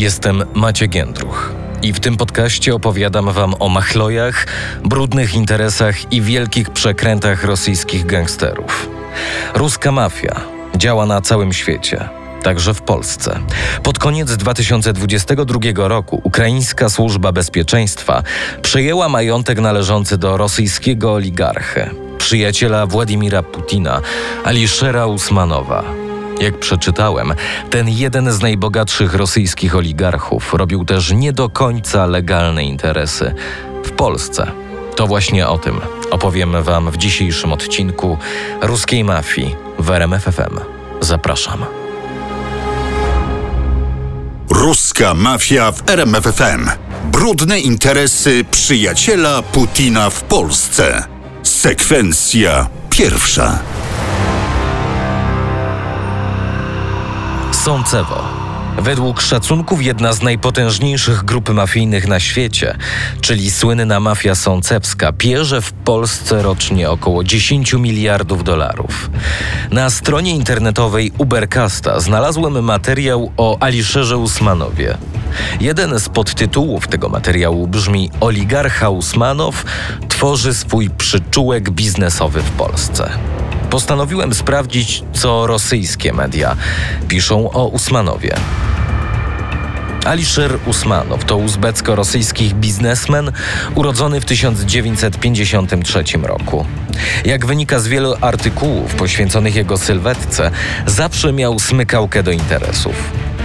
Jestem Maciek Jędruch i w tym podcaście opowiadam wam o machlojach, brudnych interesach i wielkich przekrętach rosyjskich gangsterów. Ruska mafia działa na całym świecie także w Polsce. Pod koniec 2022 roku ukraińska służba bezpieczeństwa przejęła majątek należący do rosyjskiego oligarchy, przyjaciela Władimira Putina, Aliszera Usmanowa. Jak przeczytałem, ten jeden z najbogatszych rosyjskich oligarchów robił też nie do końca legalne interesy w Polsce. To właśnie o tym opowiem Wam w dzisiejszym odcinku Ruskiej Mafii w RMFFM. Zapraszam. Ruska mafia w RMFFM. Brudne interesy przyjaciela Putina w Polsce. Sekwencja pierwsza. Sącewo. Według szacunków jedna z najpotężniejszych grup mafijnych na świecie, czyli słynna mafia sącewska, pierze w Polsce rocznie około 10 miliardów dolarów. Na stronie internetowej Ubercasta znalazłem materiał o Aliszerze Usmanowie. Jeden z podtytułów tego materiału brzmi Oligarcha Usmanow tworzy swój przyczółek biznesowy w Polsce postanowiłem sprawdzić, co rosyjskie media piszą o Usmanowie. Alisher Usmanow to uzbecko-rosyjski biznesmen urodzony w 1953 roku. Jak wynika z wielu artykułów poświęconych jego sylwetce, zawsze miał smykałkę do interesów.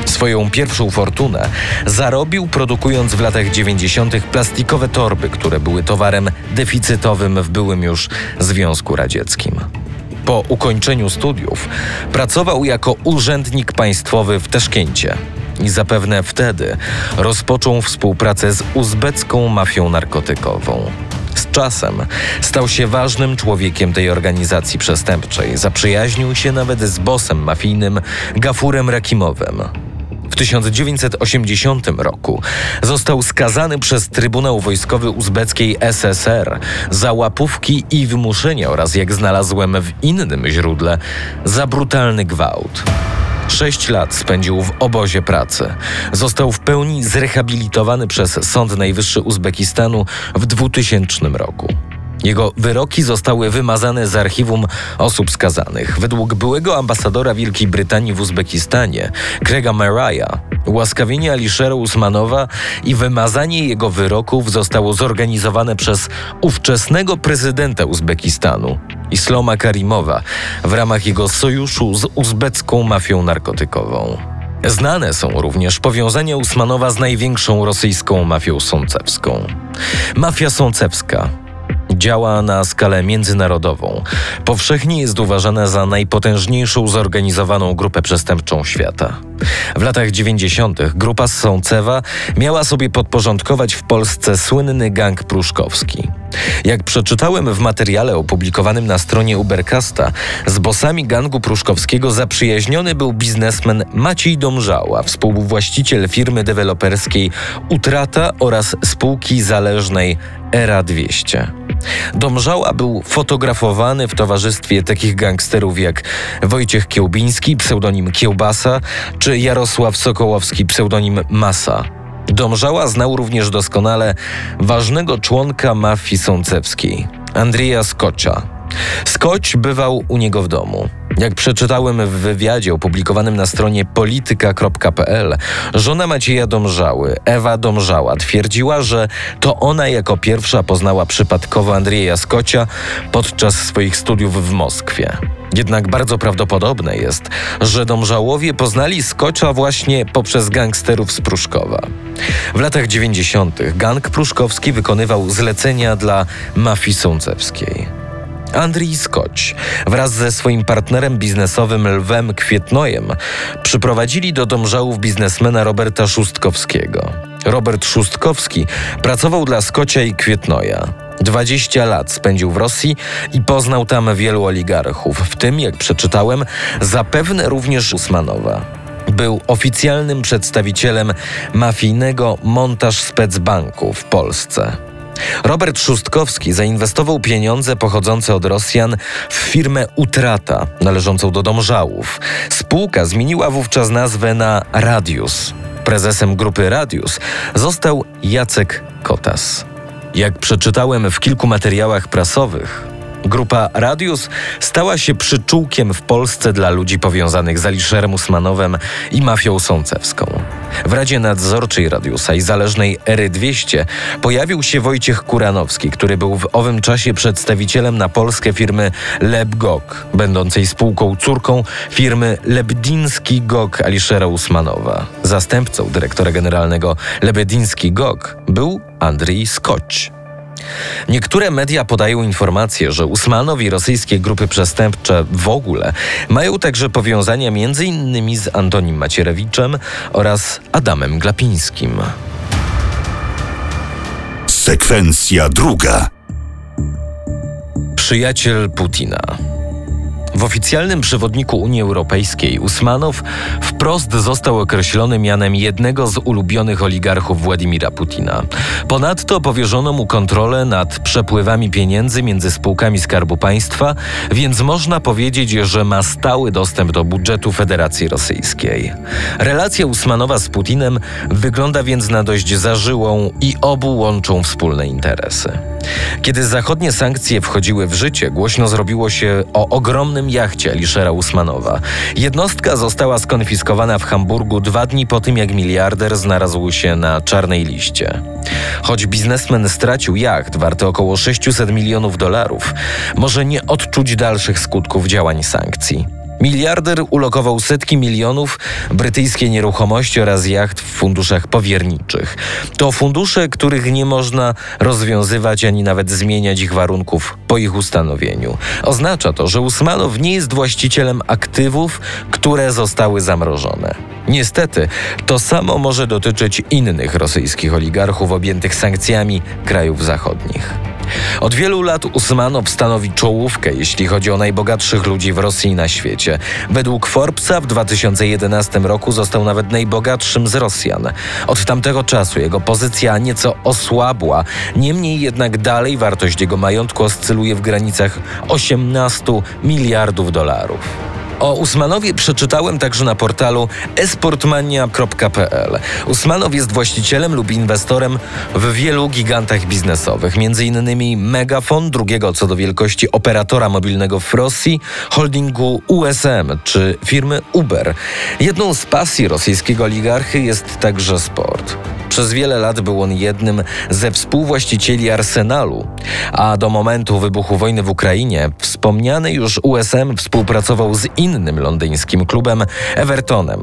Swoją pierwszą fortunę zarobił produkując w latach 90. plastikowe torby, które były towarem deficytowym w byłym już Związku Radzieckim. Po ukończeniu studiów pracował jako urzędnik państwowy w Teszkięcie i zapewne wtedy rozpoczął współpracę z uzbecką mafią narkotykową. Z czasem stał się ważnym człowiekiem tej organizacji przestępczej. Zaprzyjaźnił się nawet z bosem mafijnym Gafurem Rakimowem. W 1980 roku został skazany przez Trybunał Wojskowy Uzbeckiej SSR za łapówki i wymuszenia oraz, jak znalazłem w innym źródle, za brutalny gwałt. Sześć lat spędził w obozie pracy. Został w pełni zrehabilitowany przez Sąd Najwyższy Uzbekistanu w 2000 roku. Jego wyroki zostały wymazane z archiwum osób skazanych. Według byłego ambasadora Wielkiej Brytanii w Uzbekistanie, Grega Maraya, ułaskawienie Aliszera Usmanowa i wymazanie jego wyroków zostało zorganizowane przez ówczesnego prezydenta Uzbekistanu, Isloma Karimowa, w ramach jego sojuszu z uzbecką mafią narkotykową. Znane są również powiązania Usmanowa z największą rosyjską mafią sącewską. Mafia sącewska działa na skalę międzynarodową. Powszechnie jest uważana za najpotężniejszą zorganizowaną grupę przestępczą świata. W latach 90. grupa z Sącewa miała sobie podporządkować w Polsce słynny gang pruszkowski. Jak przeczytałem w materiale opublikowanym na stronie Ubercasta, z bosami gangu pruszkowskiego zaprzyjaźniony był biznesmen Maciej Domżała, współwłaściciel firmy deweloperskiej Utrata oraz spółki zależnej Era 200. Domżała był fotografowany w towarzystwie takich gangsterów jak Wojciech Kiełbiński, pseudonim Kiełbasa, czy Jarosław Sokołowski, pseudonim Masa. Domżała znał również doskonale ważnego członka mafii sącewskiej, Andrija Skocza. Skocz bywał u niego w domu. Jak przeczytałem w wywiadzie opublikowanym na stronie polityka.pl, żona Macieja Domżały, Ewa Domżała, twierdziła, że to ona jako pierwsza poznała przypadkowo Andrzeja Skocia podczas swoich studiów w Moskwie. Jednak bardzo prawdopodobne jest, że Domżałowie poznali Skocza właśnie poprzez gangsterów z Pruszkowa. W latach 90. gang pruszkowski wykonywał zlecenia dla mafii sącewskiej. Andrii Skoć wraz ze swoim partnerem biznesowym Lwem Kwietnojem przyprowadzili do domżałów biznesmena Roberta Szustkowskiego. Robert Szustkowski pracował dla Skocia i Kwietnoja. 20 lat spędził w Rosji i poznał tam wielu oligarchów, w tym, jak przeczytałem, zapewne również Usmanowa. Był oficjalnym przedstawicielem mafijnego montaż specbanku w Polsce. Robert Szustkowski zainwestował pieniądze pochodzące od Rosjan w firmę Utrata, należącą do Domżałów. Spółka zmieniła wówczas nazwę na Radius. Prezesem grupy Radius został Jacek Kotas. Jak przeczytałem w kilku materiałach prasowych, Grupa Radius stała się przyczółkiem w Polsce dla ludzi powiązanych z Aliszerem Usmanowem i mafią sącewską. W Radzie Nadzorczej Radiusa i zależnej Ery 200 pojawił się Wojciech Kuranowski, który był w owym czasie przedstawicielem na Polskę firmy Lebgok, będącej spółką córką firmy Lebdiński Gok Aliszera Usmanowa. Zastępcą dyrektora generalnego Lebediński Gok był Andrzej Skocz. Niektóre media podają informacje, że Usmanow i rosyjskie grupy przestępcze w ogóle mają także powiązania m.in. z Antonim Macierewiczem oraz Adamem Glapińskim. Sekwencja druga. Przyjaciel Putina. W oficjalnym przewodniku Unii Europejskiej Usmanow wprost został określony mianem jednego z ulubionych oligarchów Władimira Putina. Ponadto powierzono mu kontrolę nad przepływami pieniędzy między spółkami Skarbu Państwa, więc można powiedzieć, że ma stały dostęp do budżetu Federacji Rosyjskiej. Relacja Usmanowa z Putinem wygląda więc na dość zażyłą i obu łączą wspólne interesy. Kiedy zachodnie sankcje wchodziły w życie, głośno zrobiło się o ogromnym jachcie Aliszera Usmanowa. Jednostka została skonfiskowana w Hamburgu dwa dni po tym, jak miliarder znalazł się na czarnej liście. Choć biznesmen stracił jacht warty około 600 milionów dolarów, może nie odczuć dalszych skutków działań sankcji. Miliarder ulokował setki milionów brytyjskie nieruchomości oraz jacht w funduszach powierniczych. To fundusze, których nie można rozwiązywać ani nawet zmieniać ich warunków po ich ustanowieniu. Oznacza to, że Usmanow nie jest właścicielem aktywów, które zostały zamrożone. Niestety, to samo może dotyczyć innych rosyjskich oligarchów objętych sankcjami krajów zachodnich. Od wielu lat Usmanow stanowi czołówkę, jeśli chodzi o najbogatszych ludzi w Rosji na świecie. Według Forbesa w 2011 roku został nawet najbogatszym z Rosjan. Od tamtego czasu jego pozycja nieco osłabła, niemniej jednak dalej wartość jego majątku oscyluje w granicach 18 miliardów dolarów. O Usmanowie przeczytałem także na portalu esportmania.pl. Usmanow jest właścicielem lub inwestorem w wielu gigantach biznesowych, m.in. Megafon, drugiego co do wielkości operatora mobilnego w Rosji, holdingu USM czy firmy Uber. Jedną z pasji rosyjskiego oligarchy jest także sport. Przez wiele lat był on jednym ze współwłaścicieli Arsenalu, a do momentu wybuchu wojny w Ukrainie wspomniany już USM współpracował z innym londyńskim klubem Evertonem.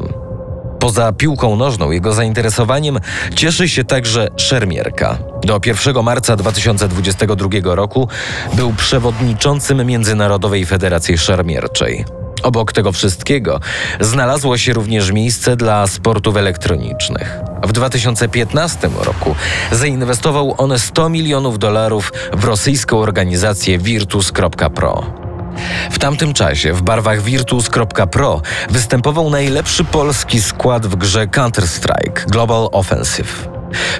Poza piłką nożną jego zainteresowaniem cieszy się także szermierka. Do 1 marca 2022 roku był przewodniczącym Międzynarodowej Federacji Szermierczej. Obok tego wszystkiego znalazło się również miejsce dla sportów elektronicznych. W 2015 roku zainwestował on 100 milionów dolarów w rosyjską organizację Virtus.pro. W tamtym czasie w barwach Virtus.pro występował najlepszy polski skład w grze Counter-Strike Global Offensive.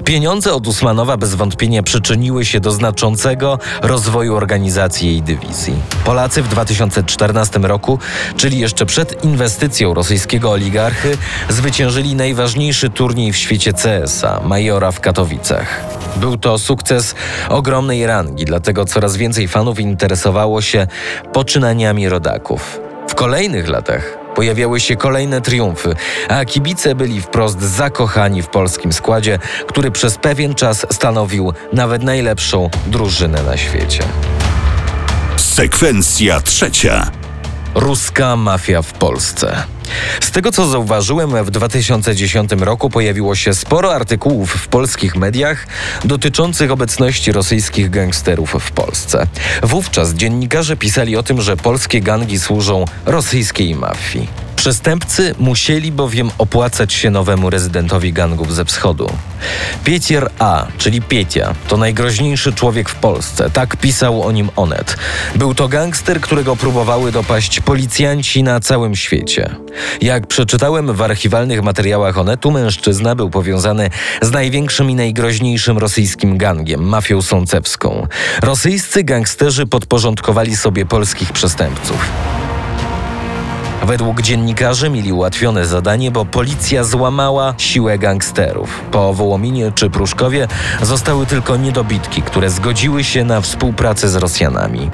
Pieniądze od Usmanowa bez wątpienia przyczyniły się do znaczącego rozwoju organizacji jej dywizji. Polacy w 2014 roku, czyli jeszcze przed inwestycją rosyjskiego oligarchy, zwyciężyli najważniejszy turniej w świecie CSA, Majora w Katowicach. Był to sukces ogromnej rangi, dlatego coraz więcej fanów interesowało się poczynaniami rodaków. W kolejnych latach Pojawiały się kolejne triumfy, a kibice byli wprost zakochani w polskim składzie, który przez pewien czas stanowił nawet najlepszą drużynę na świecie. Sekwencja trzecia. Ruska mafia w Polsce. Z tego co zauważyłem, w 2010 roku pojawiło się sporo artykułów w polskich mediach dotyczących obecności rosyjskich gangsterów w Polsce. Wówczas dziennikarze pisali o tym, że polskie gangi służą rosyjskiej mafii. Przestępcy musieli bowiem opłacać się nowemu rezydentowi gangów ze wschodu. Piecier A, czyli Pietia, to najgroźniejszy człowiek w Polsce. Tak pisał o nim Onet. Był to gangster, którego próbowały dopaść policjanci na całym świecie. Jak przeczytałem w archiwalnych materiałach Onetu, mężczyzna był powiązany z największym i najgroźniejszym rosyjskim gangiem, mafią sącewską. Rosyjscy gangsterzy podporządkowali sobie polskich przestępców. Według dziennikarzy mieli ułatwione zadanie, bo policja złamała siłę gangsterów. Po Wołominie czy Pruszkowie zostały tylko niedobitki, które zgodziły się na współpracę z Rosjanami.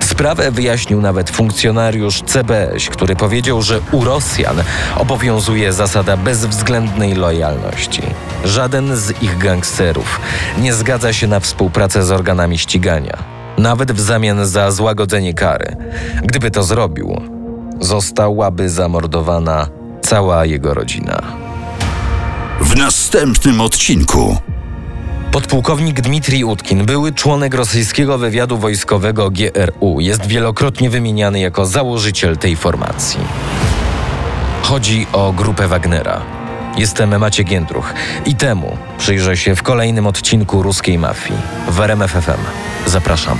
Sprawę wyjaśnił nawet funkcjonariusz CBŚ, który powiedział, że u Rosjan obowiązuje zasada bezwzględnej lojalności. Żaden z ich gangsterów nie zgadza się na współpracę z organami ścigania, nawet w zamian za złagodzenie kary. Gdyby to zrobił, zostałaby zamordowana cała jego rodzina. W następnym odcinku. Podpułkownik Dmitrij Utkin, były członek rosyjskiego wywiadu wojskowego GRU, jest wielokrotnie wymieniany jako założyciel tej formacji. Chodzi o grupę Wagnera. Jestem Maciek Jędruch i temu przyjrzę się w kolejnym odcinku ruskiej mafii w RMF FM. Zapraszam.